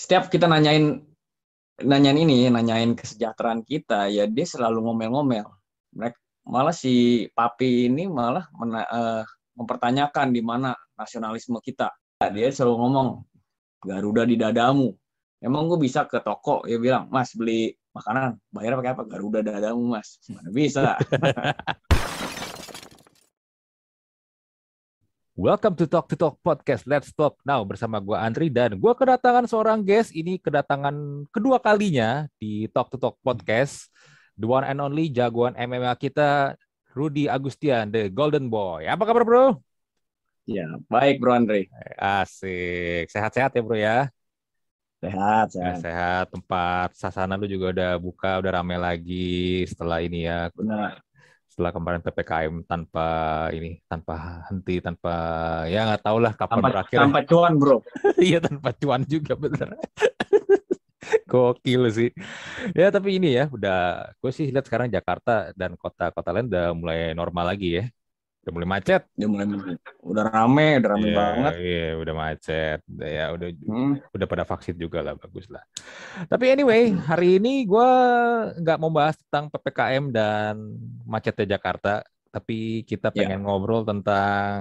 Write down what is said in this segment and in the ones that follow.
setiap kita nanyain nanyain ini, nanyain kesejahteraan kita, ya dia selalu ngomel-ngomel. Mereka malah si Papi ini malah mena, uh, mempertanyakan di mana nasionalisme kita. Dia selalu ngomong Garuda di dadamu. Emang gue bisa ke toko ya bilang, Mas beli makanan, bayar pakai apa? Garuda dadamu mas. Mana bisa. Welcome to Talk to Talk Podcast. Let's Talk Now bersama gue Andri dan gue kedatangan seorang guest. Ini kedatangan kedua kalinya di Talk to Talk Podcast. The one and only jagoan MMA kita, Rudy Agustian, the Golden Boy. Apa kabar bro? Ya, baik bro Andri. Asik. Sehat-sehat ya bro ya? Sehat, sehat. sehat. Tempat sasana lu juga udah buka, udah rame lagi setelah ini ya. Benar setelah kemarin ppkm tanpa ini tanpa henti tanpa ya nggak tahu lah kapan tanpa, berakhir tanpa cuan bro. Iya tanpa cuan juga bener. Gokil sih. Ya tapi ini ya udah gue sih lihat sekarang Jakarta dan kota-kota lain udah mulai normal lagi ya udah mulai macet udah mulai udah rame udah rame yeah, banget iya yeah, udah macet udah ya udah hmm. udah pada vaksin juga lah bagus lah tapi anyway hari ini gue nggak mau bahas tentang ppkm dan macetnya Jakarta tapi kita iya. pengen yeah. ngobrol tentang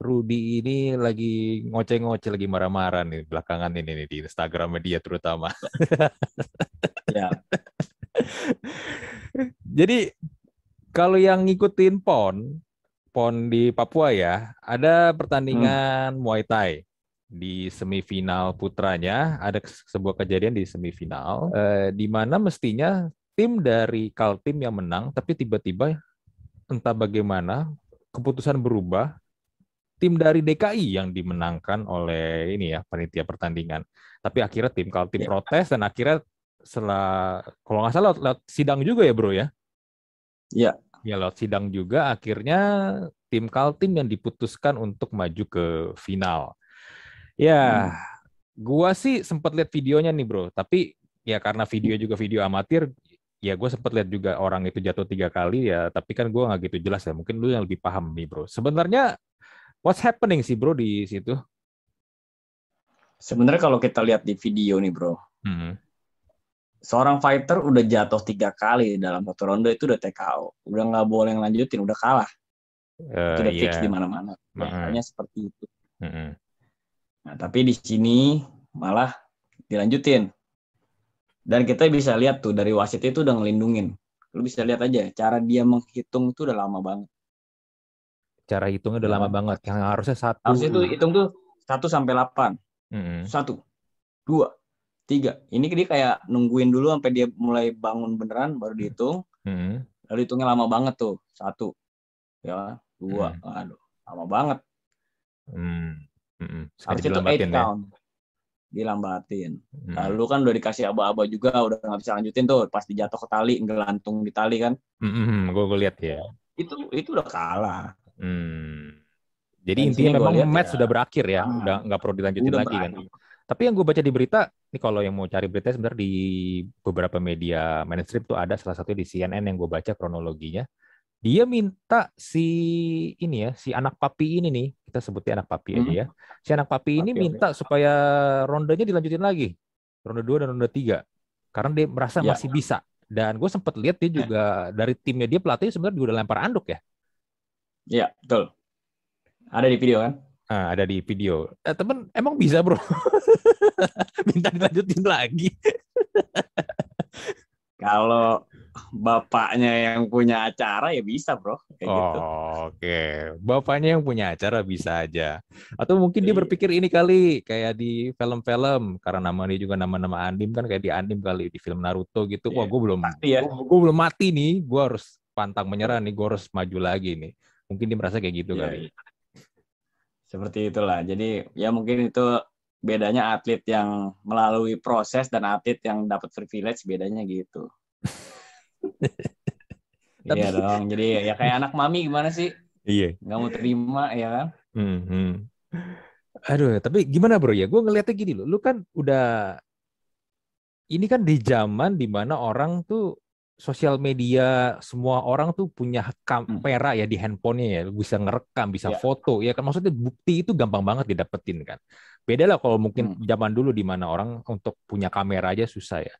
Rudy ini lagi ngoceh-ngoceh lagi marah-marah nih belakangan ini nih di Instagram media terutama. ya. Jadi kalau yang ngikutin PON, PON di Papua ya, ada pertandingan hmm. Muay Thai di semifinal putranya ada sebuah kejadian di semifinal eh, di mana mestinya tim dari Kaltim yang menang tapi tiba-tiba entah bagaimana keputusan berubah tim dari DKI yang dimenangkan oleh ini ya panitia pertandingan tapi akhirnya tim Kaltim ya. protes dan akhirnya setelah kalau nggak salah lewat sidang juga ya bro ya Iya. Ya lewat sidang juga akhirnya tim Kaltim yang diputuskan untuk maju ke final. Ya, hmm. gua sih sempat lihat videonya nih bro, tapi ya karena video juga video amatir, ya gue sempat lihat juga orang itu jatuh tiga kali ya, tapi kan gue nggak gitu jelas ya. Mungkin lu yang lebih paham nih bro. Sebenarnya what's happening sih bro di situ? Sebenarnya kalau kita lihat di video nih bro, hmm seorang fighter udah jatuh tiga kali dalam satu ronde itu udah TKO, udah nggak boleh lanjutin, udah kalah. Uh, itu udah yeah. fix di mana-mana. Uh seperti itu. Uh Nah, tapi di sini malah dilanjutin. Dan kita bisa lihat tuh dari wasit itu udah ngelindungin. Lu bisa lihat aja cara dia menghitung itu udah lama banget. Cara hitungnya udah lama nah. banget. Yang harusnya satu. Harusnya itu hitung tuh satu sampai delapan. Satu, dua, tiga ini dia kayak nungguin dulu sampai dia mulai bangun beneran baru dihitung hmm. lalu hitungnya lama banget tuh satu ya dua hmm. aduh lama banget hmm. Hmm. itu eight ya? count dilambatin hmm. lalu kan udah dikasih aba-aba juga udah nggak bisa lanjutin tuh pas dijatuh ke tali ngelantung di tali kan hmm. hmm, hmm. gue gue lihat ya itu itu udah kalah hmm. jadi Dan intinya memang match ya, sudah berakhir ya, hmm. udah nggak perlu dilanjutin lagi kan. berakhir. kan. Tapi yang gue baca di berita, ini kalau yang mau cari berita sebenarnya di beberapa media mainstream tuh ada salah satu di CNN yang gue baca kronologinya. Dia minta si ini ya, si anak papi ini nih, kita sebutnya anak papi hmm. aja ya. Si anak papi ini minta supaya rondenya dilanjutin lagi. Ronde 2 dan ronde 3. Karena dia merasa ya. masih bisa. Dan gue sempat lihat dia juga ya. dari timnya dia pelatih sebenarnya udah lempar anduk ya. Iya, betul. Ada di video kan? Nah, ada di video. Eh, temen, emang bisa bro? Minta dilanjutin lagi. Kalau bapaknya yang punya acara ya bisa bro. Kayak oh, gitu. Oke, okay. bapaknya yang punya acara bisa aja. Atau mungkin dia iya. berpikir ini kali kayak di film-film karena nama dia juga nama-nama anime kan kayak di anime kali di film Naruto gitu. Wah, iya, gue belum mati ya. Gue belum mati nih. Gue harus pantang menyerah nih. Gue harus maju lagi nih. Mungkin dia merasa kayak gitu yeah, kali. Seperti itulah. Jadi ya mungkin itu bedanya atlet yang melalui proses dan atlet yang dapat privilege bedanya gitu. Tapi... Iya dong. Jadi ya kayak anak mami gimana sih? Iya. Nggak mau terima ya kan? Hmm, hmm. Aduh, tapi gimana bro ya? Gue ngeliatnya gini loh. Lu kan udah ini kan di zaman di mana orang tuh sosial media semua orang tuh punya kamera ya di handphonenya ya bisa ngerekam bisa yeah. foto ya kan maksudnya bukti itu gampang banget didapetin kan Beda lah kalau mungkin hmm. zaman dulu di mana orang untuk punya kamera aja susah ya.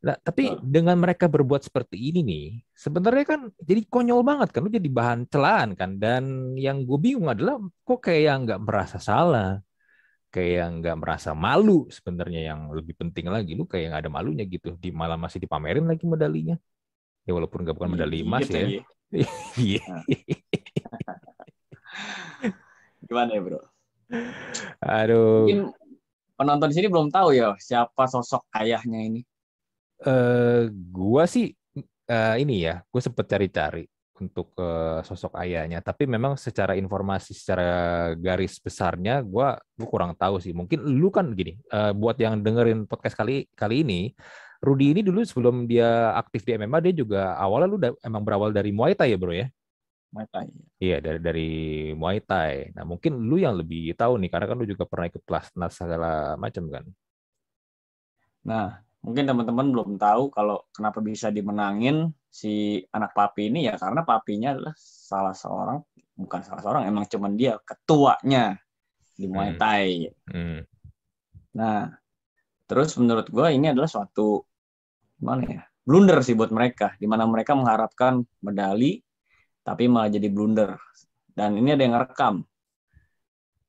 Nah, tapi oh. dengan mereka berbuat seperti ini nih, sebenarnya kan jadi konyol banget kan, lu jadi bahan celaan kan. Dan yang gue bingung adalah kok kayak yang nggak merasa salah, kayak yang nggak merasa malu sebenarnya yang lebih penting lagi, lu kayak nggak ada malunya gitu, di malah masih dipamerin lagi medalinya. Ya walaupun nggak bukan medali emas ya. Iya. Gimana ya bro? Aduh. Mungkin penonton di sini belum tahu ya siapa sosok ayahnya ini uh, gua sih uh, ini ya, gue sempet cari-cari untuk uh, sosok ayahnya. Tapi memang secara informasi, secara garis besarnya, gue gue kurang tahu sih. Mungkin lu kan gini, uh, buat yang dengerin podcast kali kali ini, Rudy ini dulu sebelum dia aktif di MMA, dia juga awalnya lu emang berawal dari Muay Thai ya bro ya? Muay Thai. Iya dari dari Muay Thai. Nah mungkin lu yang lebih tahu nih, karena kan lu juga pernah ikut pelatnas segala macam kan. Nah mungkin teman-teman belum tahu kalau kenapa bisa dimenangin si anak papi ini ya karena papinya adalah salah seorang bukan salah seorang emang cuman dia ketuanya di Muay hmm. Thai. Hmm. Nah, terus menurut gue ini adalah suatu gimana ya blunder sih buat mereka, di mana mereka mengharapkan medali tapi malah jadi blunder. Dan ini ada yang rekam.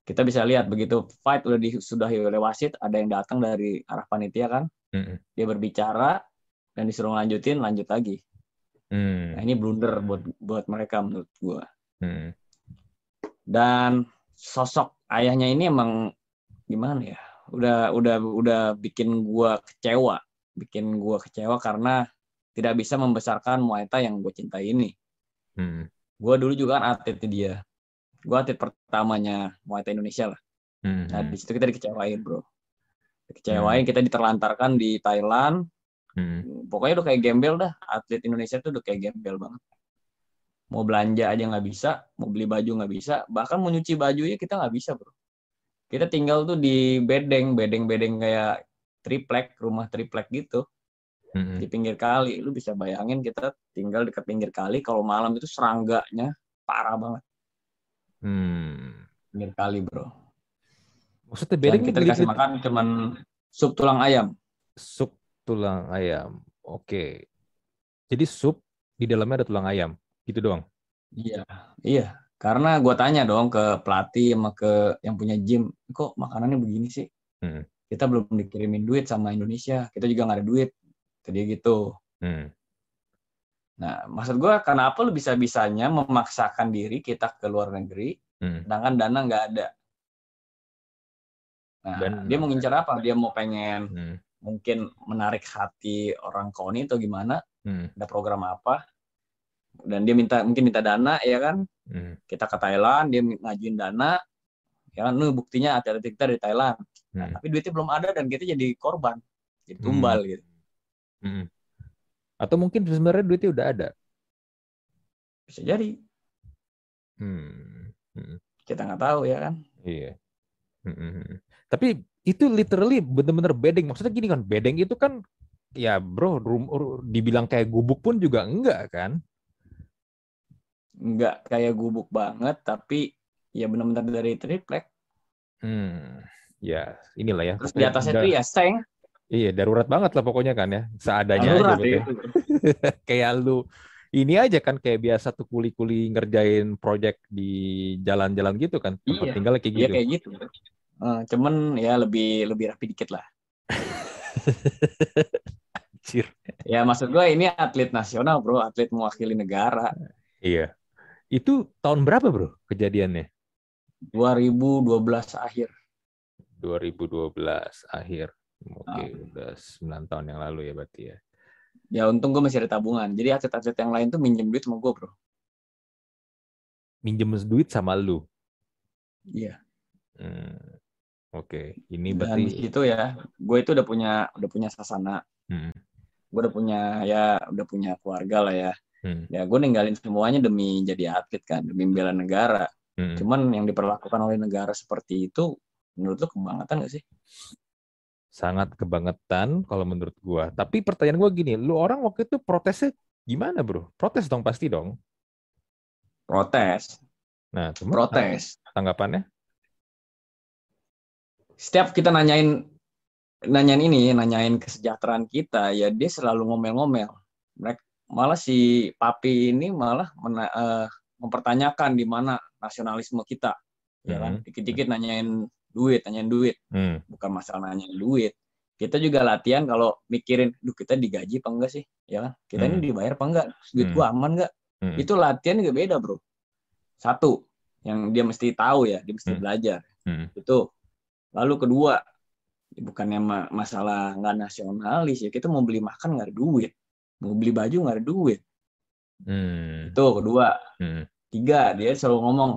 Kita bisa lihat begitu fight udah disudahi oleh wasit, ada yang datang dari arah panitia kan, hmm. dia berbicara dan disuruh lanjutin lanjut lagi hmm. nah ini blunder buat buat mereka menurut gua hmm. dan sosok ayahnya ini emang gimana ya udah udah udah bikin gua kecewa bikin gua kecewa karena tidak bisa membesarkan Muay Thai yang gue cintai ini. Hmm. Gue dulu juga kan atlet dia. Gue atlet pertamanya Muay Thai Indonesia lah. Hmm. Nah di situ kita dikecewain bro kecewain hmm. kita diterlantarkan di Thailand hmm. pokoknya udah kayak gembel dah atlet Indonesia tuh udah kayak gembel banget mau belanja aja nggak bisa mau beli baju nggak bisa bahkan mau nyuci baju ya kita nggak bisa bro kita tinggal tuh di bedeng bedeng-bedeng kayak triplek rumah triplek gitu hmm. di pinggir kali lu bisa bayangin kita tinggal dekat pinggir kali kalau malam itu serangganya parah banget hmm. pinggir kali bro Maksudnya bedeng kita dikasih makan cuman sup tulang ayam. Sup tulang ayam. Oke. Jadi sup di dalamnya ada tulang ayam. Gitu doang. Iya, iya. Karena gue tanya dong ke pelatih sama ke yang punya gym, kok makanannya begini sih? Hmm. Kita belum dikirimin duit sama Indonesia, kita juga nggak ada duit. Tadi gitu. Hmm. Nah, maksud gue kenapa lu bisa-bisanya memaksakan diri kita ke luar negeri, hmm. sedangkan dana nggak ada? Nah, Dan, dia mau ngincar apa? Dia mau pengen hmm. Mungkin menarik hati orang Koni atau gimana? Hmm. Ada program apa? Dan dia minta mungkin minta dana ya kan? Hmm. Kita ke Thailand, dia ngajuin dana. Ya kan, nu buktinya atlet kita dari Thailand. Nah, hmm. Nah, tapi duitnya belum ada dan kita jadi korban, jadi hmm. tumbal hmm. gitu. Hmm. Atau mungkin sebenarnya duitnya udah ada. Bisa jadi. Hmm. Hmm. Kita nggak tahu ya kan. Iya. Hmm. Tapi itu literally bener-bener bedeng. Maksudnya gini kan, bedeng itu kan ya bro, rum, dibilang kayak gubuk pun juga enggak kan? Enggak kayak gubuk banget, tapi ya benar-benar dari triplek. Hmm, ya inilah ya. Terus di atasnya itu ya seng. Iya, darurat banget lah pokoknya kan ya. Seadanya darurat, aja gitu. Ya. kayak lu ini aja kan kayak biasa tuh kuli-kuli ngerjain project di jalan-jalan gitu kan. Tempat iya, tinggal kayak iya, gitu. Iya, kayak gitu. Uh, cuman ya lebih lebih rapi dikit lah. Anjir. Ya maksud gue ini atlet nasional bro, atlet mewakili negara. Iya. Itu tahun berapa bro kejadiannya? 2012 akhir. 2012 akhir. Oke, oh. udah 9 tahun yang lalu ya berarti ya. Ya untung gue masih ada tabungan. Jadi atlet-atlet yang lain tuh minjem duit sama gue bro. Minjem duit sama lu? Iya. Hmm. Oke, ini berarti Dan itu ya, gue itu udah punya udah punya sasana. Hmm. Gue udah punya ya udah punya keluarga lah ya. Hmm. Ya gue ninggalin semuanya demi jadi atlet kan, demi bela negara. Hmm. Cuman yang diperlakukan oleh negara seperti itu, menurut lo kebangetan gak sih? Sangat kebangetan kalau menurut gue. Tapi pertanyaan gue gini, lu orang waktu itu protesnya gimana bro? Protes dong pasti dong. Protes. Nah, protes. Tanggapannya? Setiap kita nanyain nanyain ini, nanyain kesejahteraan kita, ya dia selalu ngomel-ngomel. Mereka malah si papi ini malah mena, uh, mempertanyakan di mana nasionalisme kita. Ya kan, hmm. dikit-dikit nanyain duit, nanyain duit. Hmm. Bukan masalah nanyain duit. Kita juga latihan kalau mikirin, duh kita digaji apa enggak sih? Ya kan? Kita hmm. ini dibayar apa enggak? Duit hmm. gua aman enggak? Hmm. Itu latihan juga beda, Bro. Satu, yang dia mesti tahu ya, dia mesti hmm. belajar. Hmm. Itu. Lalu kedua, bukannya masalah nggak nasionalis ya kita mau beli makan nggak ada duit. Mau beli baju nggak ada duit. Hmm. itu kedua. Hmm. tiga dia selalu ngomong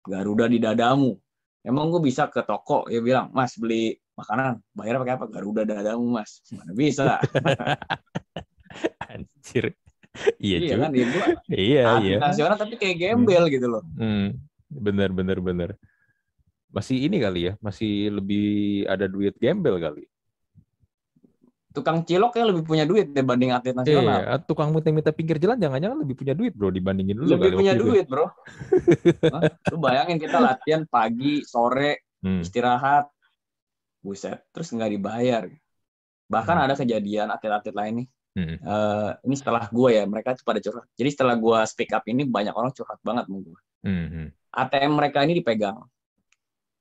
Garuda di dadamu. Emang gue bisa ke toko ya bilang mas beli makanan. Bayar pakai apa? Garuda dadamu mas. Mana bisa. Anjir. Iya, iya kan ya gua iya iya. nasional tapi kayak gembel hmm. gitu loh. Hmm. bener bener bener masih ini kali ya, masih lebih ada duit gembel kali. Tukang cilok ya lebih punya duit dibanding atlet nasional. Iya, tukang minta-minta pinggir jalan jangan-jangan lebih punya duit bro dibandingin lu. Lebih punya duit bro. lu bayangin kita latihan pagi, sore, hmm. istirahat, buset, terus nggak dibayar. Bahkan hmm. ada kejadian atlet-atlet lain nih. Hmm. Uh, ini setelah gue ya, mereka pada curhat. Jadi setelah gue speak up ini banyak orang curhat banget. Hmm. ATM mereka ini dipegang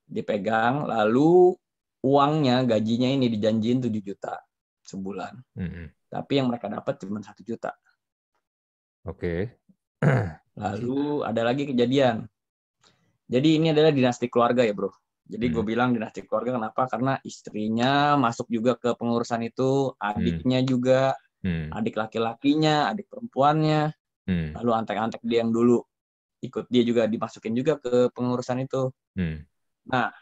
dipegang lalu uangnya gajinya ini dijanjiin 7 juta sebulan mm-hmm. tapi yang mereka dapat cuma satu juta oke okay. lalu ada lagi kejadian jadi ini adalah dinasti keluarga ya bro jadi mm gue bilang dinasti keluarga kenapa karena istrinya masuk juga ke pengurusan itu adiknya mm. juga mm. adik laki-lakinya adik perempuannya mm. lalu antek-antek dia yang dulu ikut dia juga dimasukin juga ke pengurusan itu mm Nah,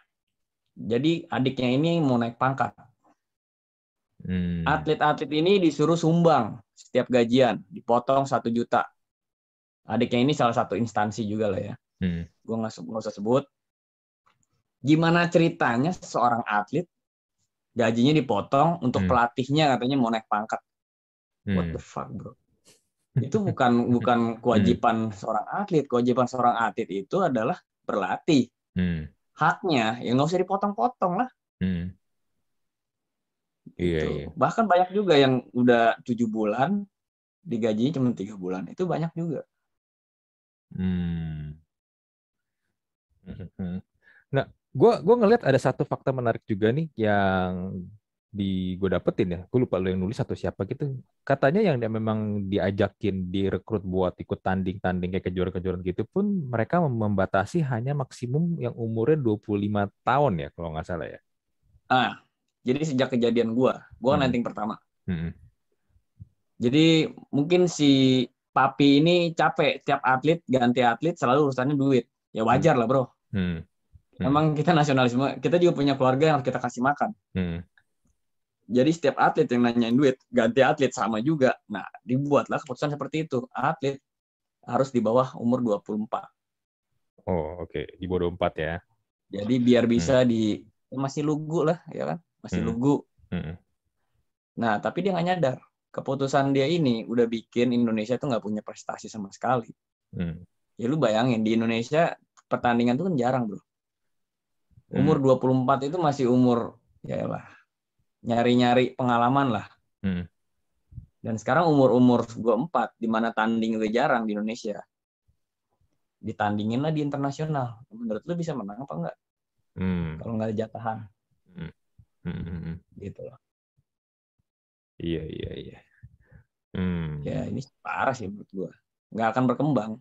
jadi adiknya ini mau naik pangkat. Hmm. Atlet-atlet ini disuruh sumbang setiap gajian, dipotong satu juta. Adiknya ini salah satu instansi juga lah ya. Hmm. Gue nggak usah sebut. Gimana ceritanya seorang atlet gajinya dipotong untuk hmm. pelatihnya katanya mau naik pangkat. Hmm. What the fuck bro? Itu bukan bukan kewajiban hmm. seorang atlet. Kewajiban seorang atlet itu adalah berlatih. Hmm haknya ya nggak usah dipotong-potong lah hmm. iya, gitu. iya bahkan banyak juga yang udah tujuh bulan digaji cuma tiga bulan itu banyak juga hmm. nah gue gua ngelihat ada satu fakta menarik juga nih yang di gue dapetin ya, gue lupa lo yang nulis atau siapa gitu. Katanya yang dia memang diajakin direkrut buat ikut tanding-tanding kayak kejuaraan-kejuaraan gitu pun mereka membatasi hanya maksimum yang umurnya 25 tahun ya kalau nggak salah ya. Ah, jadi sejak kejadian gue, gue kan hmm. pertama. Hmm. Jadi mungkin si papi ini capek tiap atlet ganti atlet selalu urusannya duit. Ya wajar hmm. lah bro. Hmm. Hmm. Emang kita nasionalisme, kita juga punya keluarga yang harus kita kasih makan. Hmm jadi setiap atlet yang nanyain duit ganti atlet sama juga nah dibuatlah keputusan seperti itu atlet harus di bawah umur 24 oh oke okay. di bawah 24 ya jadi biar bisa hmm. di masih lugu lah ya kan masih hmm. lugu hmm. nah tapi dia nggak nyadar keputusan dia ini udah bikin Indonesia tuh nggak punya prestasi sama sekali hmm. ya lu bayangin di Indonesia pertandingan tuh kan jarang bro umur hmm. 24 itu masih umur ya lah nyari-nyari pengalaman lah. Hmm. Dan sekarang umur-umur gue empat, di mana tanding udah jarang di Indonesia. Ditandingin lah di internasional. Menurut lu bisa menang apa enggak? Hmm. Kalau nggak ada jatahan. Hmm. Hmm. hmm, hmm. Gitu loh. Iya, iya, iya. Hmm. Ya ini parah sih menurut gue. Nggak akan berkembang.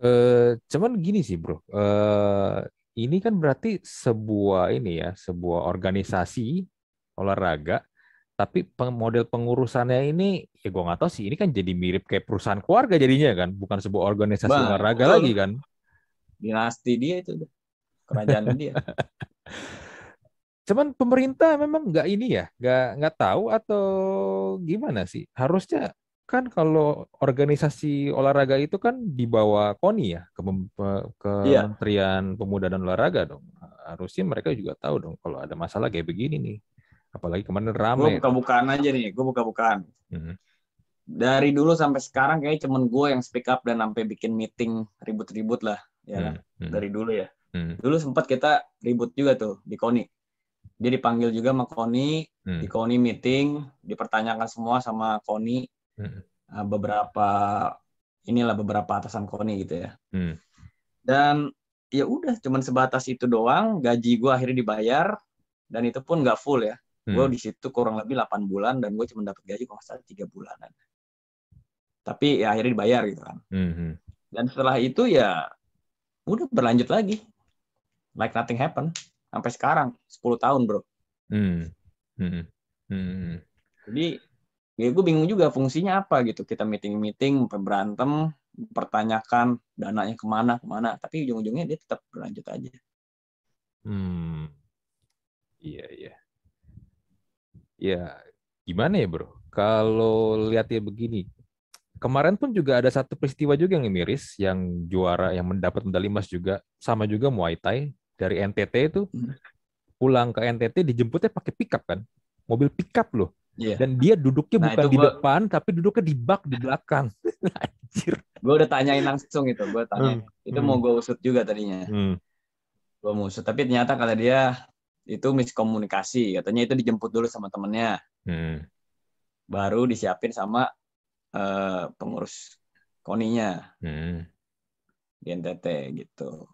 Uh, cuman gini sih bro, uh, ini kan berarti sebuah ini ya, sebuah organisasi olahraga, tapi model pengurusannya ini ya gue nggak tahu sih. Ini kan jadi mirip kayak perusahaan keluarga jadinya kan, bukan sebuah organisasi bah, olahraga lagi kan. Dinasti dia itu, kerajaan dia. Cuman pemerintah memang nggak ini ya, nggak nggak tahu atau gimana sih? Harusnya kan kalau organisasi olahraga itu kan di bawah KONI ya, ke iya. Kementerian Pemuda dan Olahraga dong. Harusnya mereka juga tahu dong kalau ada masalah kayak begini nih. Apalagi kemarin ramai. Gue buka-bukaan aja nih, gue buka-bukaan. Hmm. Dari dulu sampai sekarang kayak cuman gue yang speak up dan sampai bikin meeting ribut-ribut lah, ya. Hmm. Hmm. Dari dulu ya. Hmm. Dulu sempat kita ribut juga tuh di Koni. Dia dipanggil juga sama Koni, hmm. di Koni meeting, dipertanyakan semua sama Koni. Hmm. Uh, beberapa inilah beberapa atasan Koni gitu ya. Hmm. Dan ya udah cuman sebatas itu doang, gaji gue akhirnya dibayar dan itu pun nggak full ya. Hmm. Gue di situ kurang lebih 8 bulan dan gue cuma dapat gaji kalau salah tiga bulanan. Tapi ya akhirnya dibayar gitu kan. Hmm. Dan setelah itu ya udah berlanjut lagi. Like nothing happen sampai sekarang 10 tahun, Bro. Hmm. Hmm. Hmm. Jadi ya gue bingung juga fungsinya apa gitu. Kita meeting-meeting, berantem, pertanyakan dananya ke mana ke mana, tapi ujung-ujungnya dia tetap berlanjut aja. Hmm. Iya, iya. Ya, gimana ya bro? Kalau lihat ya begini, kemarin pun juga ada satu peristiwa juga yang miris, yang juara, yang mendapat medali emas juga, sama juga Muay Thai dari NTT itu hmm. pulang ke NTT dijemputnya pakai pickup kan, mobil pickup loh. Yeah. Dan dia duduknya nah, bukan di gua... depan, tapi duduknya di bak di belakang. Anjir. Gue udah tanyain langsung itu, gue tanya. Hmm. Itu hmm. mau gue usut juga tadinya. Hmm. Gue mau usut, tapi ternyata kata dia itu miskomunikasi katanya itu dijemput dulu sama temennya hmm. baru disiapin sama uh, pengurus koninya hmm. di NTT gitu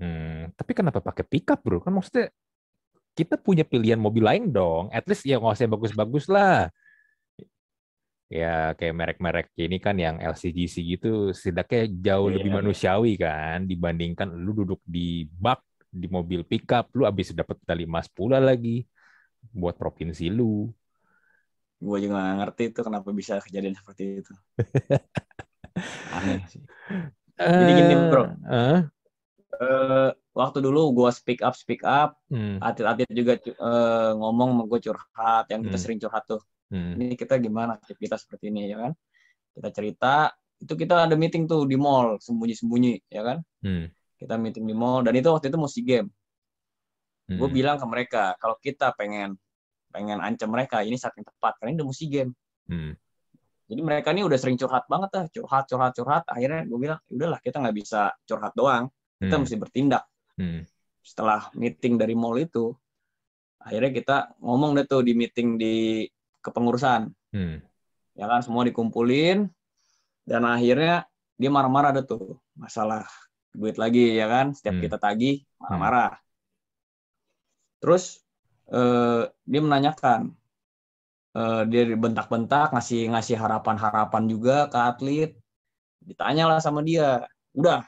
hmm. tapi kenapa pakai pickup bro kan maksudnya kita punya pilihan mobil lain dong. At least ya nggak usah bagus-bagus lah. Ya kayak merek-merek ini kan yang LCGC gitu setidaknya jauh yeah. lebih manusiawi kan dibandingkan lu duduk di bak di mobil pickup lu abis dapat medali emas pula lagi buat provinsi lu. Gue juga gak ngerti itu kenapa bisa kejadian seperti itu. Aneh sih. Jadi gini bro. Uh, uh, waktu dulu gue speak up speak up hmm. atlet-atlet juga uh, ngomong sama gue curhat yang kita hmm. sering curhat tuh hmm. ini kita gimana kita seperti ini ya kan kita cerita itu kita ada meeting tuh di mall sembunyi-sembunyi ya kan hmm kita meeting di mall dan itu waktu itu musik game hmm. gue bilang ke mereka kalau kita pengen pengen ancam mereka ini saat yang tepat karena ini udah musik game hmm. jadi mereka ini udah sering curhat banget lah curhat curhat curhat akhirnya gue bilang ya udahlah kita nggak bisa curhat doang kita hmm. mesti bertindak hmm. setelah meeting dari mall itu akhirnya kita ngomong deh tuh di meeting di kepengurusan hmm. ya kan semua dikumpulin dan akhirnya dia marah-marah deh tuh masalah duit lagi ya kan setiap hmm. kita tagih marah-marah hmm. terus uh, dia menanyakan uh, dia bentak-bentak ngasih ngasih harapan-harapan juga ke atlet ditanyalah sama dia udah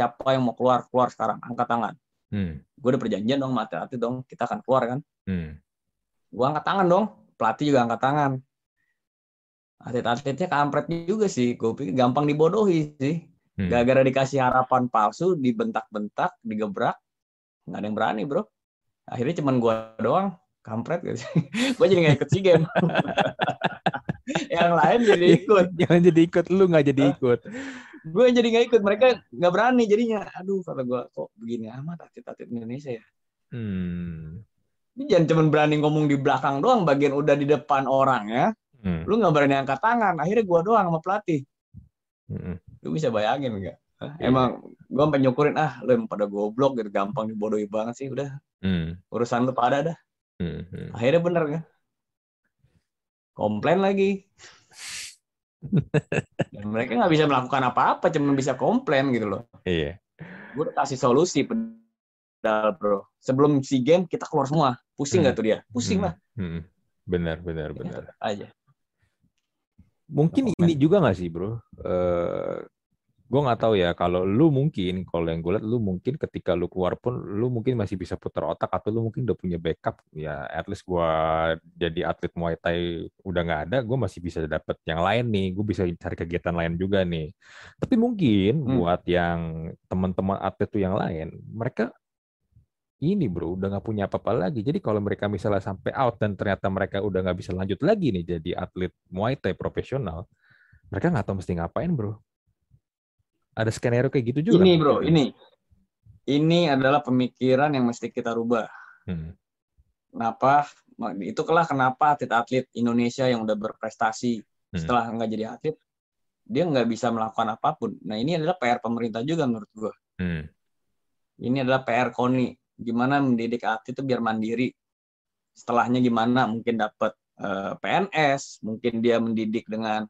siapa yang mau keluar keluar sekarang angkat tangan hmm. gue udah perjanjian dong mati atlet dong kita akan keluar kan hmm. gue angkat tangan dong pelatih juga angkat tangan atlet-atletnya kampret juga sih gue pikir gampang dibodohi sih Hmm. Gara-gara dikasih harapan palsu, dibentak-bentak, digebrak, nggak ada yang berani bro. Akhirnya cuman gue doang, kampret gitu. gue jadi nggak ikut si game. yang lain jadi ikut. Jangan jadi ikut, lu nggak jadi ikut. gue jadi nggak ikut, mereka nggak berani jadinya. Aduh, kata gue kok begini amat atlet-atlet Indonesia ya. Hmm. Ini jangan cuma berani ngomong di belakang doang, bagian udah di depan orang ya. Hmm. Lu nggak berani angkat tangan, akhirnya gue doang sama pelatih. Hmm lu bisa bayangin enggak yeah. emang gue penyukurin ah lu emang pada goblok gitu gampang dibodohi banget sih udah hmm. urusan lu pada dah hmm. hmm. akhirnya bener kan komplain lagi. Dan mereka nggak bisa melakukan apa-apa cuma bisa komplain gitu loh. Iya. Gue udah kasih solusi pedal bro. Sebelum si game kita keluar semua. Pusing nggak hmm. tuh dia? Pusing hmm. lah. Hmm. benar benar benar. aja. Mungkin ini juga nggak sih bro? Uh, gue nggak tahu ya kalau lu mungkin kalau yang gue lihat lu mungkin ketika lu keluar pun lu mungkin masih bisa putar otak atau lu mungkin udah punya backup ya at least gue jadi atlet muay thai udah nggak ada gue masih bisa dapet yang lain nih gue bisa cari kegiatan lain juga nih tapi mungkin hmm. buat yang teman-teman atlet tuh yang lain mereka ini bro udah nggak punya apa-apa lagi. Jadi kalau mereka misalnya sampai out dan ternyata mereka udah nggak bisa lanjut lagi nih jadi atlet Muay Thai profesional, mereka nggak tahu mesti ngapain bro. Ada skenario kayak gitu juga. Ini bro, ini ini adalah pemikiran yang mesti kita rubah. Hmm. Kenapa? Itu kelah kenapa atlet-atlet Indonesia yang udah berprestasi hmm. setelah nggak jadi atlet, dia nggak bisa melakukan apa pun. Nah ini adalah PR pemerintah juga menurut gue. Hmm ini adalah PR Koni. Gimana mendidik atlet itu biar mandiri. Setelahnya gimana mungkin dapat uh, eh, PNS, mungkin dia mendidik dengan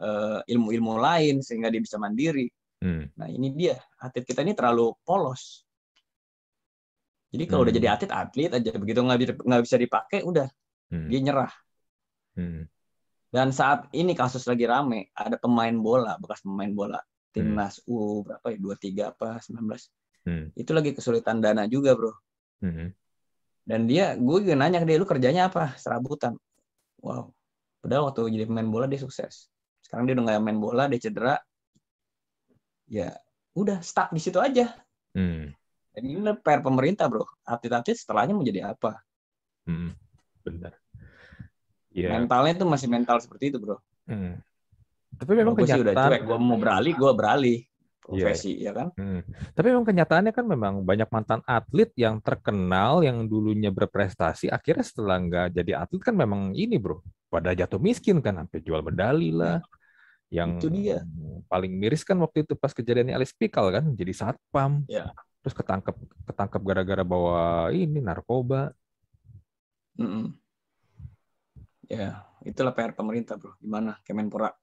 uh, ilmu-ilmu lain sehingga dia bisa mandiri. Hmm. Nah ini dia atlet kita ini terlalu polos. Jadi kalau hmm. udah jadi atlet atlet aja begitu nggak bisa nggak bisa dipakai udah hmm. dia nyerah. Hmm. Dan saat ini kasus lagi rame ada pemain bola bekas pemain bola timnas hmm. U berapa ya dua tiga apa sembilan belas hmm. itu lagi kesulitan dana juga bro. Hmm. Dan dia gue juga nanya ke dia lu kerjanya apa serabutan. Wow. Padahal waktu jadi pemain bola dia sukses. Sekarang dia udah nggak main bola dia cedera. Ya udah stuck di situ aja. Hmm dan ini PR pemerintah bro. Atlet-atlet setelahnya mau jadi apa? Hmm, benar. Yeah. Mentalnya itu masih mental seperti itu bro. Hmm. Tapi memang gue kenyataan... udah cuek. Gue mau beralih, gue beralih profesi yeah. ya kan. Hmm. Tapi memang kenyataannya kan memang banyak mantan atlet yang terkenal yang dulunya berprestasi akhirnya setelah nggak jadi atlet kan memang ini bro pada jatuh miskin kan sampai jual medali lah. Yang itu dia. paling miris kan waktu itu pas kejadiannya Alice Pikal kan jadi satpam. Ya terus ketangkep ketangkep gara-gara bawa ini narkoba. Mm -mm. Ya, itulah PR pemerintah, Bro. Gimana Kemenpora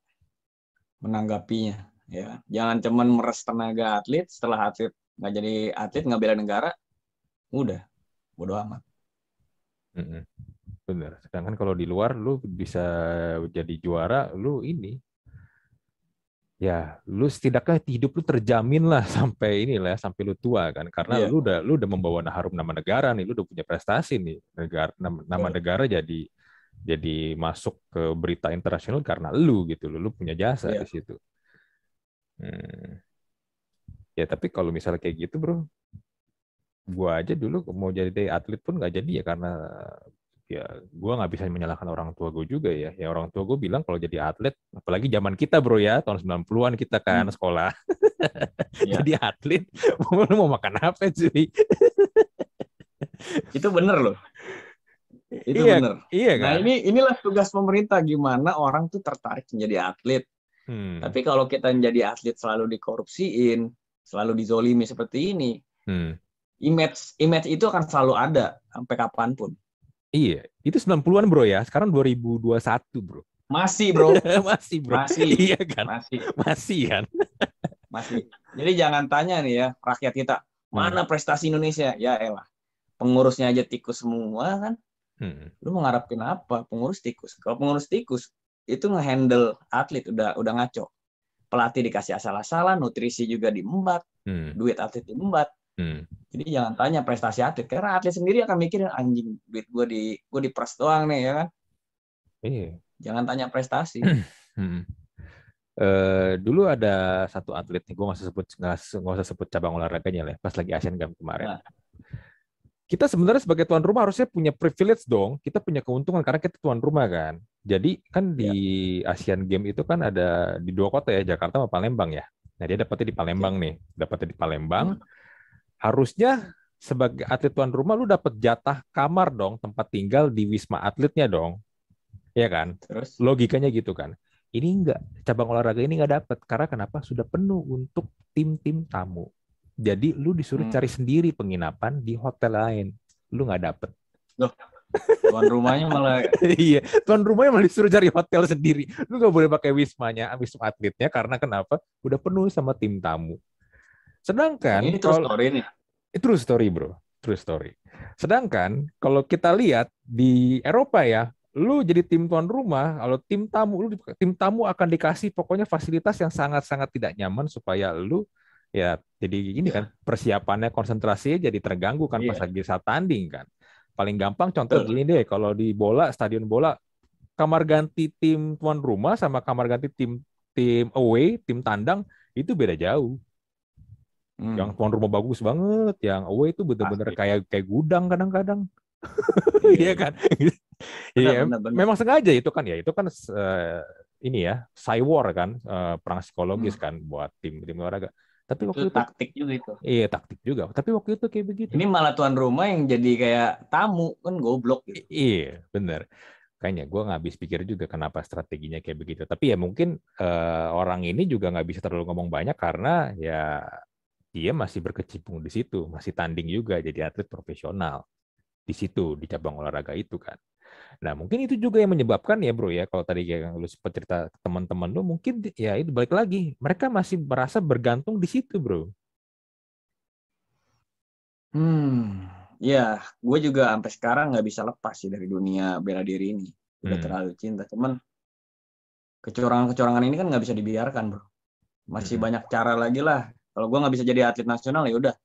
menanggapinya? Ya, jangan cuman meres tenaga atlet setelah atlet nggak jadi atlet nggak bela negara, udah bodo amat. Mm -mm. Bener. Sedangkan kalau di luar lu bisa jadi juara, lu ini ya lu setidaknya hidup lu terjamin lah sampai inilah ya, sampai lu tua kan karena yeah. lu udah lu udah membawa harum nama negara nih lu udah punya prestasi nih negara nama, nama negara jadi jadi masuk ke berita internasional karena lu gitu lu lu punya jasa yeah. di situ hmm. ya tapi kalau misalnya kayak gitu bro gua aja dulu mau jadi atlet pun nggak jadi ya karena ya gue nggak bisa menyalahkan orang tua gue juga ya. Ya orang tua gue bilang kalau jadi atlet, apalagi zaman kita bro ya, tahun 90-an kita kan hmm. sekolah. Ya. jadi atlet, mau makan apa sih? Itu bener loh. Itu iya, bener. Iya nah, kan? Nah ini inilah tugas pemerintah gimana orang tuh tertarik menjadi atlet. Hmm. Tapi kalau kita menjadi atlet selalu dikorupsiin, selalu dizolimi seperti ini, hmm. image image itu akan selalu ada sampai kapan pun. Iya, itu 90-an bro ya. Sekarang 2021 bro. Masih bro. Masih bro. Masih. Iya kan? Masih. Masih kan? Masih. Jadi jangan tanya nih ya rakyat kita mana hmm. prestasi Indonesia? Ya elah, pengurusnya aja tikus semua kan. Hmm. Lu mengharapkan apa? Pengurus tikus. Kalau pengurus tikus itu ngehandle atlet udah udah ngaco. Pelatih dikasih asal-asalan, nutrisi juga diembat, hmm. duit atlet diembat. Hmm. Jadi jangan tanya prestasi atlet karena atlet sendiri akan mikirin anjing duit gue di gue di pres doang nih ya kan. Iya. Jangan tanya prestasi. hmm. Uh, dulu ada satu atlet nih, gue nggak usah sebut nggak usah sebut cabang olahraganya lah, pas lagi Asian Games kemarin. Nah. Kita sebenarnya sebagai tuan rumah harusnya punya privilege dong, kita punya keuntungan karena kita tuan rumah kan. Jadi kan di ya. Asian Games itu kan ada di dua kota ya, Jakarta sama Palembang ya. Nah dia dapetnya di Palembang ya. nih, dapetnya di Palembang. Hmm harusnya sebagai atlet tuan rumah lu dapat jatah kamar dong tempat tinggal di wisma atletnya dong. Ya kan? Terus? Logikanya gitu kan. Ini enggak cabang olahraga ini enggak dapat karena kenapa? Sudah penuh untuk tim-tim tamu. Jadi lu disuruh hmm. cari sendiri penginapan di hotel lain. Lu nggak dapet. Loh, tuan rumahnya malah iya tuan rumahnya malah disuruh cari hotel sendiri. Lu nggak boleh pakai wismanya wisma atletnya karena kenapa? Udah penuh sama tim tamu Sedangkan ini true story nih. Itu true story, Bro. True story. Sedangkan kalau kita lihat di Eropa ya, lu jadi tim tuan rumah, kalau tim tamu lu tim tamu akan dikasih pokoknya fasilitas yang sangat-sangat tidak nyaman supaya lu ya jadi gini kan persiapannya konsentrasinya jadi terganggu kan yeah. pas lagi saat tanding kan. Paling gampang contoh Betul. gini deh, kalau di bola stadion bola kamar ganti tim tuan rumah sama kamar ganti tim tim away, tim tandang itu beda jauh. Hmm. Yang tuan rumah bagus banget, yang away itu bener-bener kayak kayak gudang kadang-kadang. Iya, iya kan? Iya, memang sengaja itu kan ya, itu kan uh, ini ya, war kan, uh, perang psikologis hmm. kan buat tim tim olahraga. Tapi itu waktu itu taktik juga itu. Iya, taktik juga. Tapi waktu itu kayak begitu. Ini malah tuan rumah yang jadi kayak tamu kan goblok gitu. Iya, bener kayaknya gue nggak habis pikir juga kenapa strateginya kayak begitu. Tapi ya mungkin uh, orang ini juga nggak bisa terlalu ngomong banyak karena ya dia masih berkecimpung di situ, masih tanding juga jadi atlet profesional di situ di cabang olahraga itu kan. Nah mungkin itu juga yang menyebabkan ya bro ya kalau tadi kayak lu sempat cerita teman-teman lu mungkin ya itu balik lagi mereka masih merasa bergantung di situ bro. Hmm, ya gue juga sampai sekarang nggak bisa lepas sih dari dunia bela diri ini. Udah hmm. terlalu cinta. Cuman kecurangan-kecurangan ini kan nggak bisa dibiarkan bro. Masih hmm. banyak cara lagi lah. Kalau gue nggak bisa jadi atlet nasional ya udah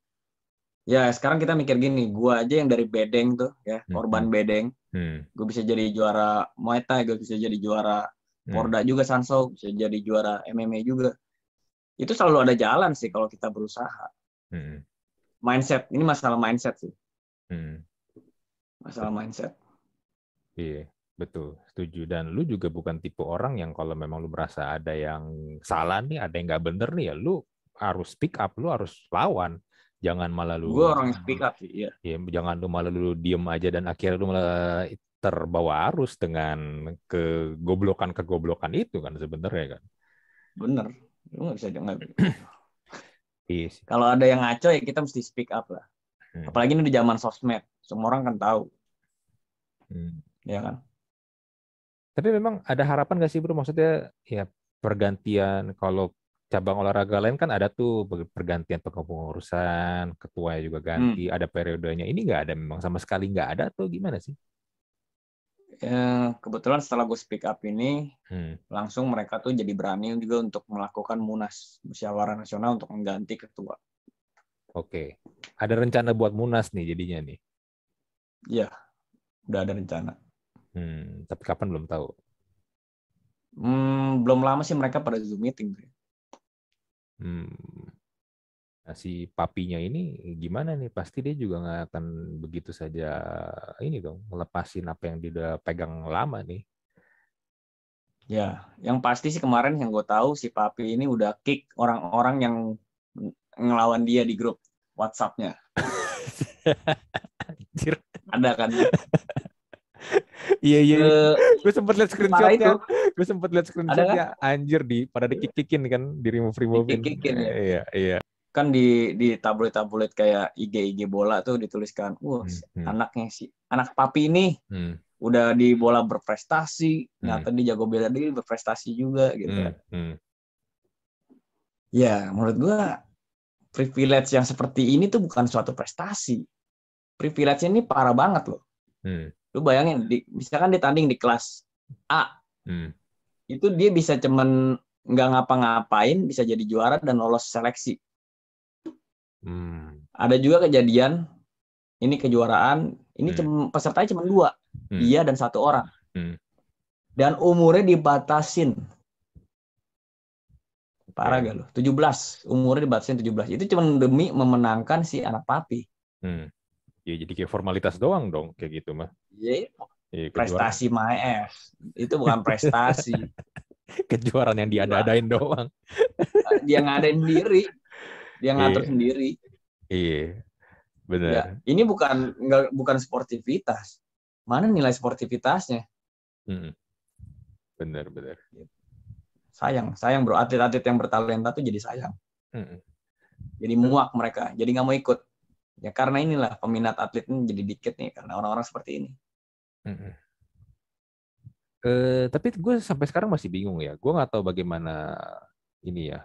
Ya sekarang kita mikir gini, gue aja yang dari bedeng tuh ya hmm, korban hmm. bedeng, hmm. gue bisa jadi juara Muay Thai, gue bisa jadi juara hmm. Porda juga Sanso, bisa jadi juara MMA juga. Itu selalu ada jalan sih kalau kita berusaha. Hmm. Mindset, ini masalah mindset sih. Hmm. Masalah mindset. Iya, betul, setuju. Dan lu juga bukan tipe orang yang kalau memang lu merasa ada yang salah nih, ada yang nggak bener nih ya, lu harus speak up, lu harus lawan jangan malah lu gue orang yang speak up sih ya. ya jangan lu malah lu diem aja dan akhirnya lu malah terbawa arus dengan kegoblokan kegoblokan itu kan sebenarnya kan bener lu nggak bisa jangan yes. Iya kalau ada yang ngaco ya kita mesti speak up lah hmm. apalagi ini di zaman sosmed semua orang kan tahu hmm. ya kan tapi memang ada harapan gak sih bro maksudnya ya pergantian kalau cabang olahraga lain kan ada tuh pergantian pengurusan, ketua juga ganti, hmm. ada periodenya. Ini nggak ada memang sama sekali nggak ada atau gimana sih? Ya, kebetulan setelah gue speak up ini, hmm. langsung mereka tuh jadi berani juga untuk melakukan munas musyawarah nasional untuk mengganti ketua. Oke, ada rencana buat munas nih jadinya nih? Iya, udah ada rencana. Hmm, tapi kapan belum tahu? Hmm, belum lama sih mereka pada zoom meeting. Hmm. Nah, si papinya ini gimana nih? Pasti dia juga nggak akan begitu saja ini dong, melepasin apa yang dia udah pegang lama nih. Ya, yang pasti sih kemarin yang gue tahu si papi ini udah kick orang-orang yang ngelawan dia di grup WhatsApp-nya. Ada kan? Iya iya. Gue sempet liat screenshotnya. Gue sempet liat screenshotnya. Anjir di pada dikikikin kan, di remove remove. Dikikikin ya. Iya iya. Kan di di tabloid tabloid kayak IG IG bola tuh dituliskan, wah hmm, hmm. anaknya si anak papi ini hmm. udah di bola berprestasi, hmm. nyata di jago bela diri berprestasi juga gitu. Hmm. Hmm. Ya menurut gue privilege yang seperti ini tuh bukan suatu prestasi. Privilege ini parah banget loh. Hmm lu bayangin di, misalkan dia tanding di kelas A hmm. itu dia bisa cuman nggak ngapa-ngapain bisa jadi juara dan lolos seleksi hmm. ada juga kejadian ini kejuaraan ini hmm. cuma pesertanya cuma dua hmm. dia dan satu orang hmm. dan umurnya dibatasin parah gak lo 17 umurnya dibatasin 17 itu cuma demi memenangkan si anak papi hmm ya jadi kayak formalitas doang dong kayak gitu mah. Iya. Ya, prestasi Maes itu bukan prestasi. kejuaraan yang diada-adain doang. Dia ngadain sendiri. Dia ngatur iya. sendiri. Iya. Benar. Ya, ini bukan enggak bukan sportivitas. Mana nilai sportivitasnya? Hmm. Benar, benar. Sayang, sayang bro. Atlet-atlet yang bertalenta tuh jadi sayang. Hmm. Jadi muak mereka. Jadi nggak mau ikut. Ya karena inilah peminat atlet ini jadi dikit nih karena orang-orang seperti ini. Uh, tapi gue sampai sekarang masih bingung ya. Gue nggak tahu bagaimana ini ya.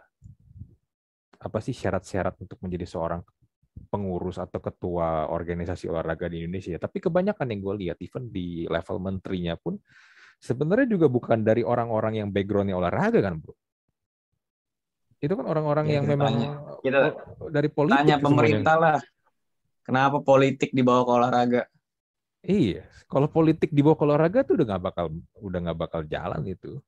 Apa sih syarat-syarat untuk menjadi seorang pengurus atau ketua organisasi olahraga di Indonesia. Tapi kebanyakan yang gue lihat, even di level menterinya pun, sebenarnya juga bukan dari orang-orang yang backgroundnya olahraga kan, bro. Itu kan orang-orang ya, yang memang tanya. kita dari politik. Tanya pemerintah lah. Kenapa politik dibawa ke olahraga? Iya, kalau politik dibawa ke olahraga tuh udah nggak bakal udah nggak bakal jalan itu.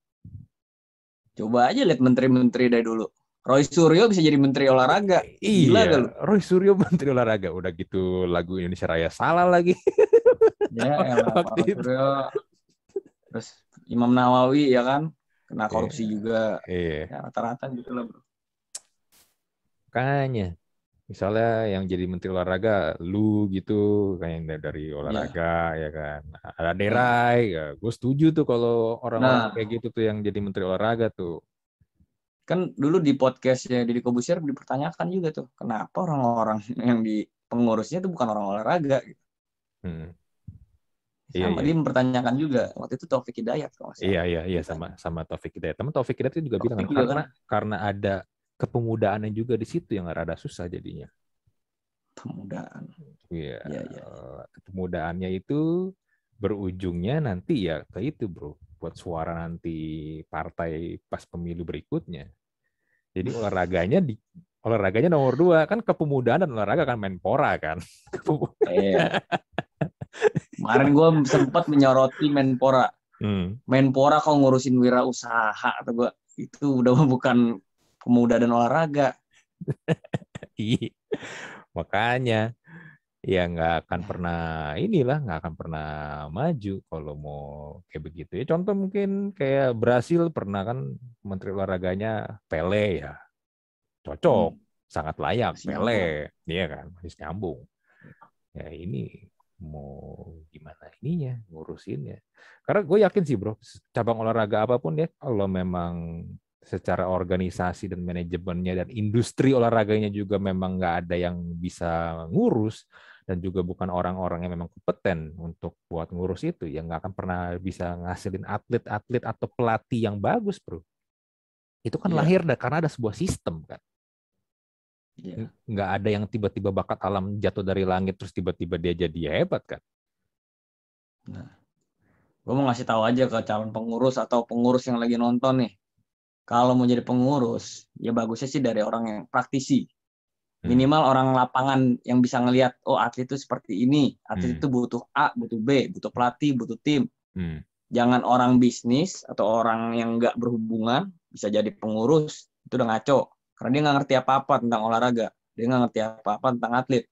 Coba aja lihat menteri-menteri dari dulu. Roy Suryo bisa jadi menteri olahraga. Gila iya, Roy Suryo menteri olahraga. Udah gitu lagu Indonesia Raya salah lagi. ya, elah, Roy Suryo. Terus Imam Nawawi ya kan kena korupsi iya, juga. Iya. Ya, rata-rata gitu lah, Bro. Kayaknya misalnya yang jadi menteri olahraga lu gitu kayak yang dari olahraga ya, ya kan ada Derai ya gue setuju tuh kalau orang-orang nah. kayak gitu tuh yang jadi menteri olahraga tuh kan dulu di podcastnya Deddy Kobusier dipertanyakan juga tuh kenapa orang-orang yang di pengurusnya itu bukan orang olahraga gitu. Hmm. Iya, sama iya, dia mempertanyakan juga waktu itu Taufik Hidayat kalau Iya iya iya sama sama Taufik Hidayat. Teman Taufik Hidayat itu juga Taufik bilang juga karena kan? karena ada kepemudaannya juga di situ yang rada susah jadinya. Pemudaan. Iya. iya, iya. Kepemudaannya itu berujungnya nanti ya ke itu bro buat suara nanti partai pas pemilu berikutnya. Jadi olahraganya di olahraganya nomor dua kan kepemudaan dan olahraga kan menpora kan. Iya. Kemarin gue sempat menyoroti menpora. Hmm. Menpora kau ngurusin wirausaha atau gue itu udah bukan pemuda dan olahraga. Iya. Makanya ya nggak akan pernah inilah nggak akan pernah maju kalau mau kayak begitu ya contoh mungkin kayak Brasil pernah kan menteri olahraganya Pele ya cocok hmm. sangat layak masih Pele iya kan masih nyambung ya ini mau gimana ininya ngurusinnya karena gue yakin sih bro cabang olahraga apa pun ya kalau memang secara organisasi dan manajemennya dan industri olahraganya juga memang nggak ada yang bisa ngurus dan juga bukan orang-orang yang memang kompeten untuk buat ngurus itu, yang nggak akan pernah bisa ngasilin atlet-atlet atau pelatih yang bagus, bro. Itu kan yeah. lahir karena ada sebuah sistem kan. Yeah. Nggak ada yang tiba-tiba bakat alam jatuh dari langit terus tiba-tiba dia jadi hebat kan. Nah, gue mau ngasih tahu aja ke calon pengurus atau pengurus yang lagi nonton nih. Kalau mau jadi pengurus, ya bagusnya sih dari orang yang praktisi Hmm. minimal orang lapangan yang bisa ngelihat oh atlet itu seperti ini atlet hmm. itu butuh A butuh B butuh pelatih butuh tim hmm. jangan orang bisnis atau orang yang nggak berhubungan bisa jadi pengurus itu udah ngaco karena dia nggak ngerti apa apa tentang olahraga dia nggak ngerti apa apa tentang atlet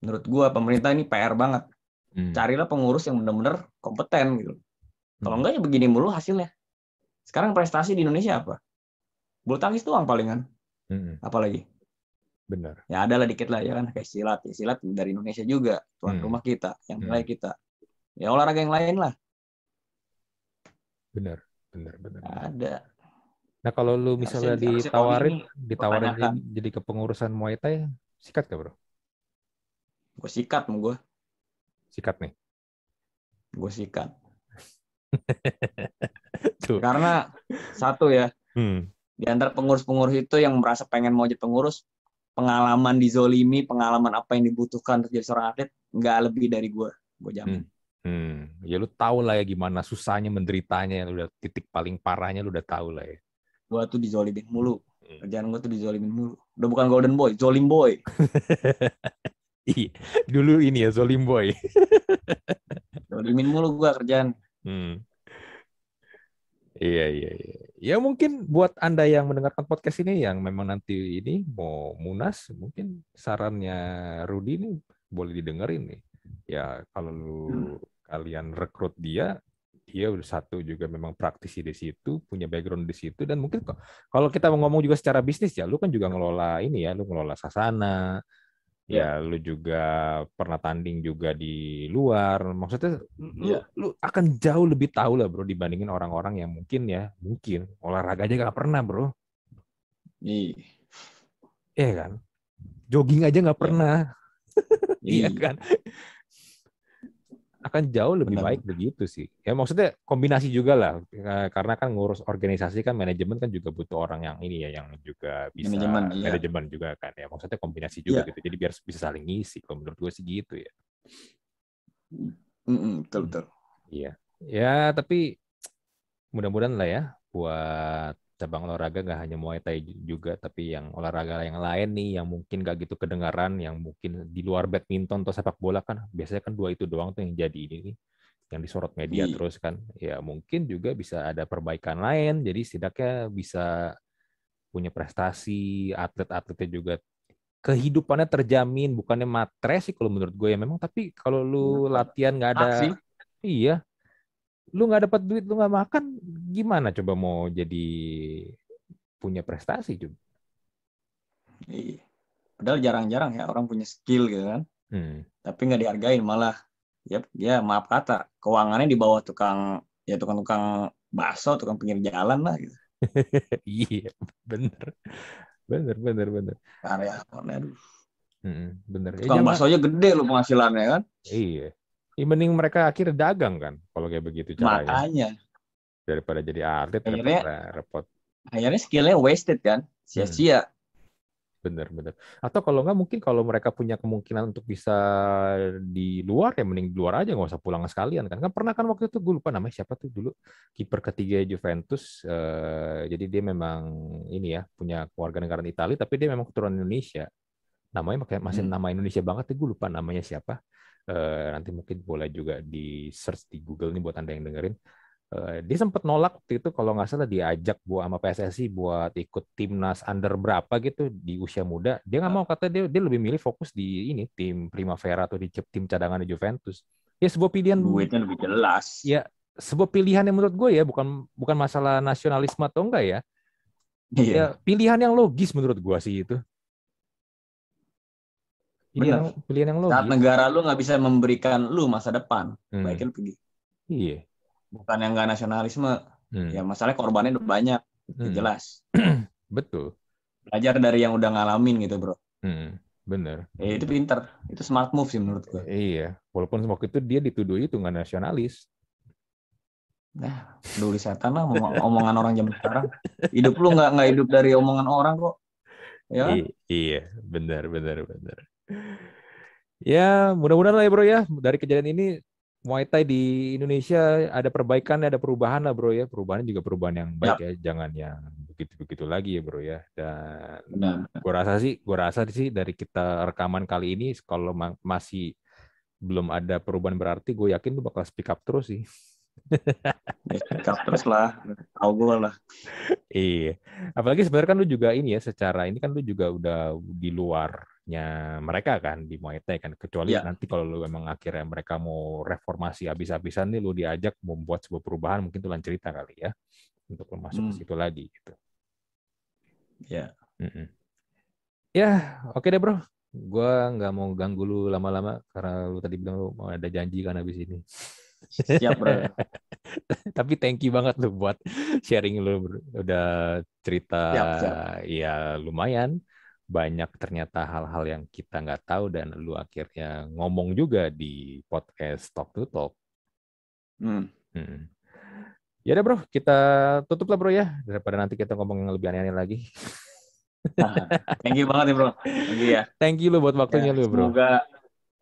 menurut gua pemerintah ini PR banget hmm. carilah pengurus yang benar-benar kompeten gitu kalau enggak hmm. ya begini mulu hasilnya sekarang prestasi di Indonesia apa bulu tangkis doang palingan hmm. apalagi Benar. Ya ada lah dikit lah ya kan kayak silat. Ya, silat dari Indonesia juga, tuan hmm. rumah kita, yang hmm. kita. Ya olahraga yang lain lah. Benar, benar, benar. Ada. Nah kalau lu misalnya harusnya, ditawarin, ditawarin jadi, jadi kepengurusan Muay Thai, sikat gak bro? Gue sikat mau gue. Sikat nih? Gue sikat. Karena satu ya, hmm. di antara pengurus-pengurus itu yang merasa pengen mau jadi pengurus, pengalaman di Zolimi, pengalaman apa yang dibutuhkan untuk jadi seorang atlet, nggak lebih dari gue, gue jamin. Hmm. Hmm. Ya lu tahu lah ya gimana susahnya menderitanya, lu udah titik paling parahnya lu udah tahu lah ya. Gue tuh dizolimin mulu. Hmm. Kerjaan gue tuh dizolimin mulu. Udah bukan golden boy, zolim boy. iya, dulu ini ya zolim boy. Zolimin mulu gue kerjaan. Hmm. Iya, iya, iya. Ya mungkin buat Anda yang mendengarkan podcast ini yang memang nanti ini mau munas, mungkin sarannya Rudi ini boleh didengerin nih. Ya kalau lu hmm. kalian rekrut dia, dia udah satu juga memang praktisi di situ, punya background di situ dan mungkin kalau kita mau ngomong juga secara bisnis ya, lu kan juga ngelola ini ya, lu ngelola sasana, ya lu juga pernah tanding juga di luar. Maksudnya lu, yeah. lu akan jauh lebih tahu lah bro dibandingin orang-orang yang mungkin ya mungkin olahraga aja gak pernah bro. Iya yeah. kan? Jogging aja nggak iya. pernah. Iya kan akan jauh lebih Benar. baik begitu sih. Ya maksudnya kombinasi juga lah, karena kan ngurus organisasi kan manajemen kan juga butuh orang yang ini ya, yang juga bisa manajemen, iya. manajemen juga kan ya. Maksudnya kombinasi juga iya. gitu. Jadi biar bisa saling ngisi. Kalau menurut gue sih gitu ya. Mm -mm, betul betul. Iya. Ya tapi mudah-mudahan lah ya buat cabang olahraga nggak hanya Muay Thai juga, tapi yang olahraga yang lain nih yang mungkin gak gitu kedengaran, yang mungkin di luar badminton atau sepak bola kan biasanya kan dua itu doang tuh yang jadi ini nih, yang disorot media hmm. terus kan, ya mungkin juga bisa ada perbaikan lain, jadi setidaknya bisa punya prestasi, atlet-atletnya juga kehidupannya terjamin, bukannya matre sih kalau menurut gue ya memang, tapi kalau lu iya. latihan nggak ada, Aksi. iya, lu nggak dapat duit lu nggak makan gimana coba mau jadi punya prestasi juga iya. padahal jarang-jarang ya orang punya skill gitu kan hmm. tapi nggak dihargain malah ya ya maaf kata keuangannya di bawah tukang ya tukang-tukang bakso tukang pinggir jalan lah gitu iya, bener. Bener, bener, bener. Karyawan, aduh. Hmm, bener. Tukang ya, baksonya gede loh penghasilannya kan. Iya. Ya, mending mereka akhirnya dagang kan, kalau kayak begitu caranya. Makanya. Daripada jadi atlet, akhirnya, repot. Akhirnya skillnya wasted kan, sia-sia. Hmm bener bener atau kalau nggak mungkin kalau mereka punya kemungkinan untuk bisa di luar ya mending di luar aja nggak usah pulang sekalian kan kan pernah kan waktu itu gue lupa namanya siapa tuh dulu kiper ketiga Juventus eh, jadi dia memang ini ya punya keluarga negara Italia tapi dia memang keturunan Indonesia namanya masih hmm. nama Indonesia banget ya gue lupa namanya siapa eh, nanti mungkin boleh juga di search di Google nih buat anda yang dengerin. Eh, dia sempat nolak waktu itu kalau nggak salah diajak buat sama PSSI buat ikut timnas under berapa gitu di usia muda. Dia nggak mau kata dia dia lebih milih fokus di ini tim Primavera atau di tim cadangan di Juventus. Ya sebuah pilihan duitnya lebih jelas. Ya sebuah pilihan yang menurut gue ya bukan bukan masalah nasionalisme atau enggak ya. Iya. ya pilihan yang logis menurut gue sih itu pilihan, pilihan yang logis saat negara lu nggak bisa memberikan lu masa depan hmm. baiknya pergi iya bukan yang nggak nasionalisme hmm. ya masalahnya korbannya udah banyak hmm. jelas betul belajar dari yang udah ngalamin gitu bro hmm. bener ya, itu pinter itu smart move sih menurut gue iya walaupun waktu itu dia dituduh itu nggak nasionalis Nah, dulu setan lah omongan orang zaman sekarang. Hidup lu nggak nggak hidup dari omongan orang kok. Ya. I iya, benar benar benar. Ya, mudah-mudahan lah ya bro ya dari kejadian ini Muay Thai di Indonesia ada perbaikan, ada perubahan lah bro ya. Perubahan juga perubahan yang baik ya, ya. jangan yang begitu-begitu lagi ya bro ya. Dan gue rasa sih, gue rasa sih dari kita rekaman kali ini kalau ma masih belum ada perubahan berarti, gue yakin lu bakal speak up terus sih. Terus lah, tahu gue lah. iya, apalagi sebenarnya kan lu juga ini ya, secara ini kan lu juga udah di luar nya mereka kan di Muay Thai kan kecuali ya. nanti kalau lu memang akhirnya mereka mau reformasi habis-habisan nih lu diajak membuat sebuah perubahan mungkin itu lain cerita kali ya untuk lu masuk hmm. ke situ lagi gitu. Ya. Mm -mm. Ya, oke okay deh bro. Gua nggak mau ganggu lu lama-lama karena lu tadi bilang lu mau ada janji kan habis ini. Siap bro. Tapi thank you banget lu buat sharing lu bro. udah cerita siap, siap. ya lumayan banyak ternyata hal-hal yang kita nggak tahu dan lu akhirnya ngomong juga di podcast Talk to Talk. Hmm. Hmm. Ya udah bro, kita tutup lah bro ya daripada nanti kita ngomong yang lebih aneh-aneh lagi. Nah, thank you banget ya bro. Thank you ya. Thank you lu buat waktunya ya, lu bro. Semoga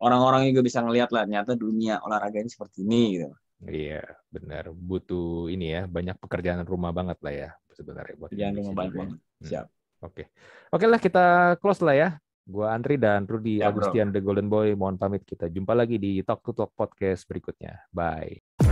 orang-orang juga bisa ngeliat lah ternyata dunia olahraga ini seperti ini gitu. Iya, benar. Butuh ini ya, banyak pekerjaan rumah banget lah ya sebenarnya buat pekerjaan rumah banget. banget. Hmm. Siap. Oke. Oke lah kita close lah ya. Gua Andri dan Rudy ya, Agustian The Golden Boy mohon pamit kita jumpa lagi di Talk to Talk podcast berikutnya. Bye.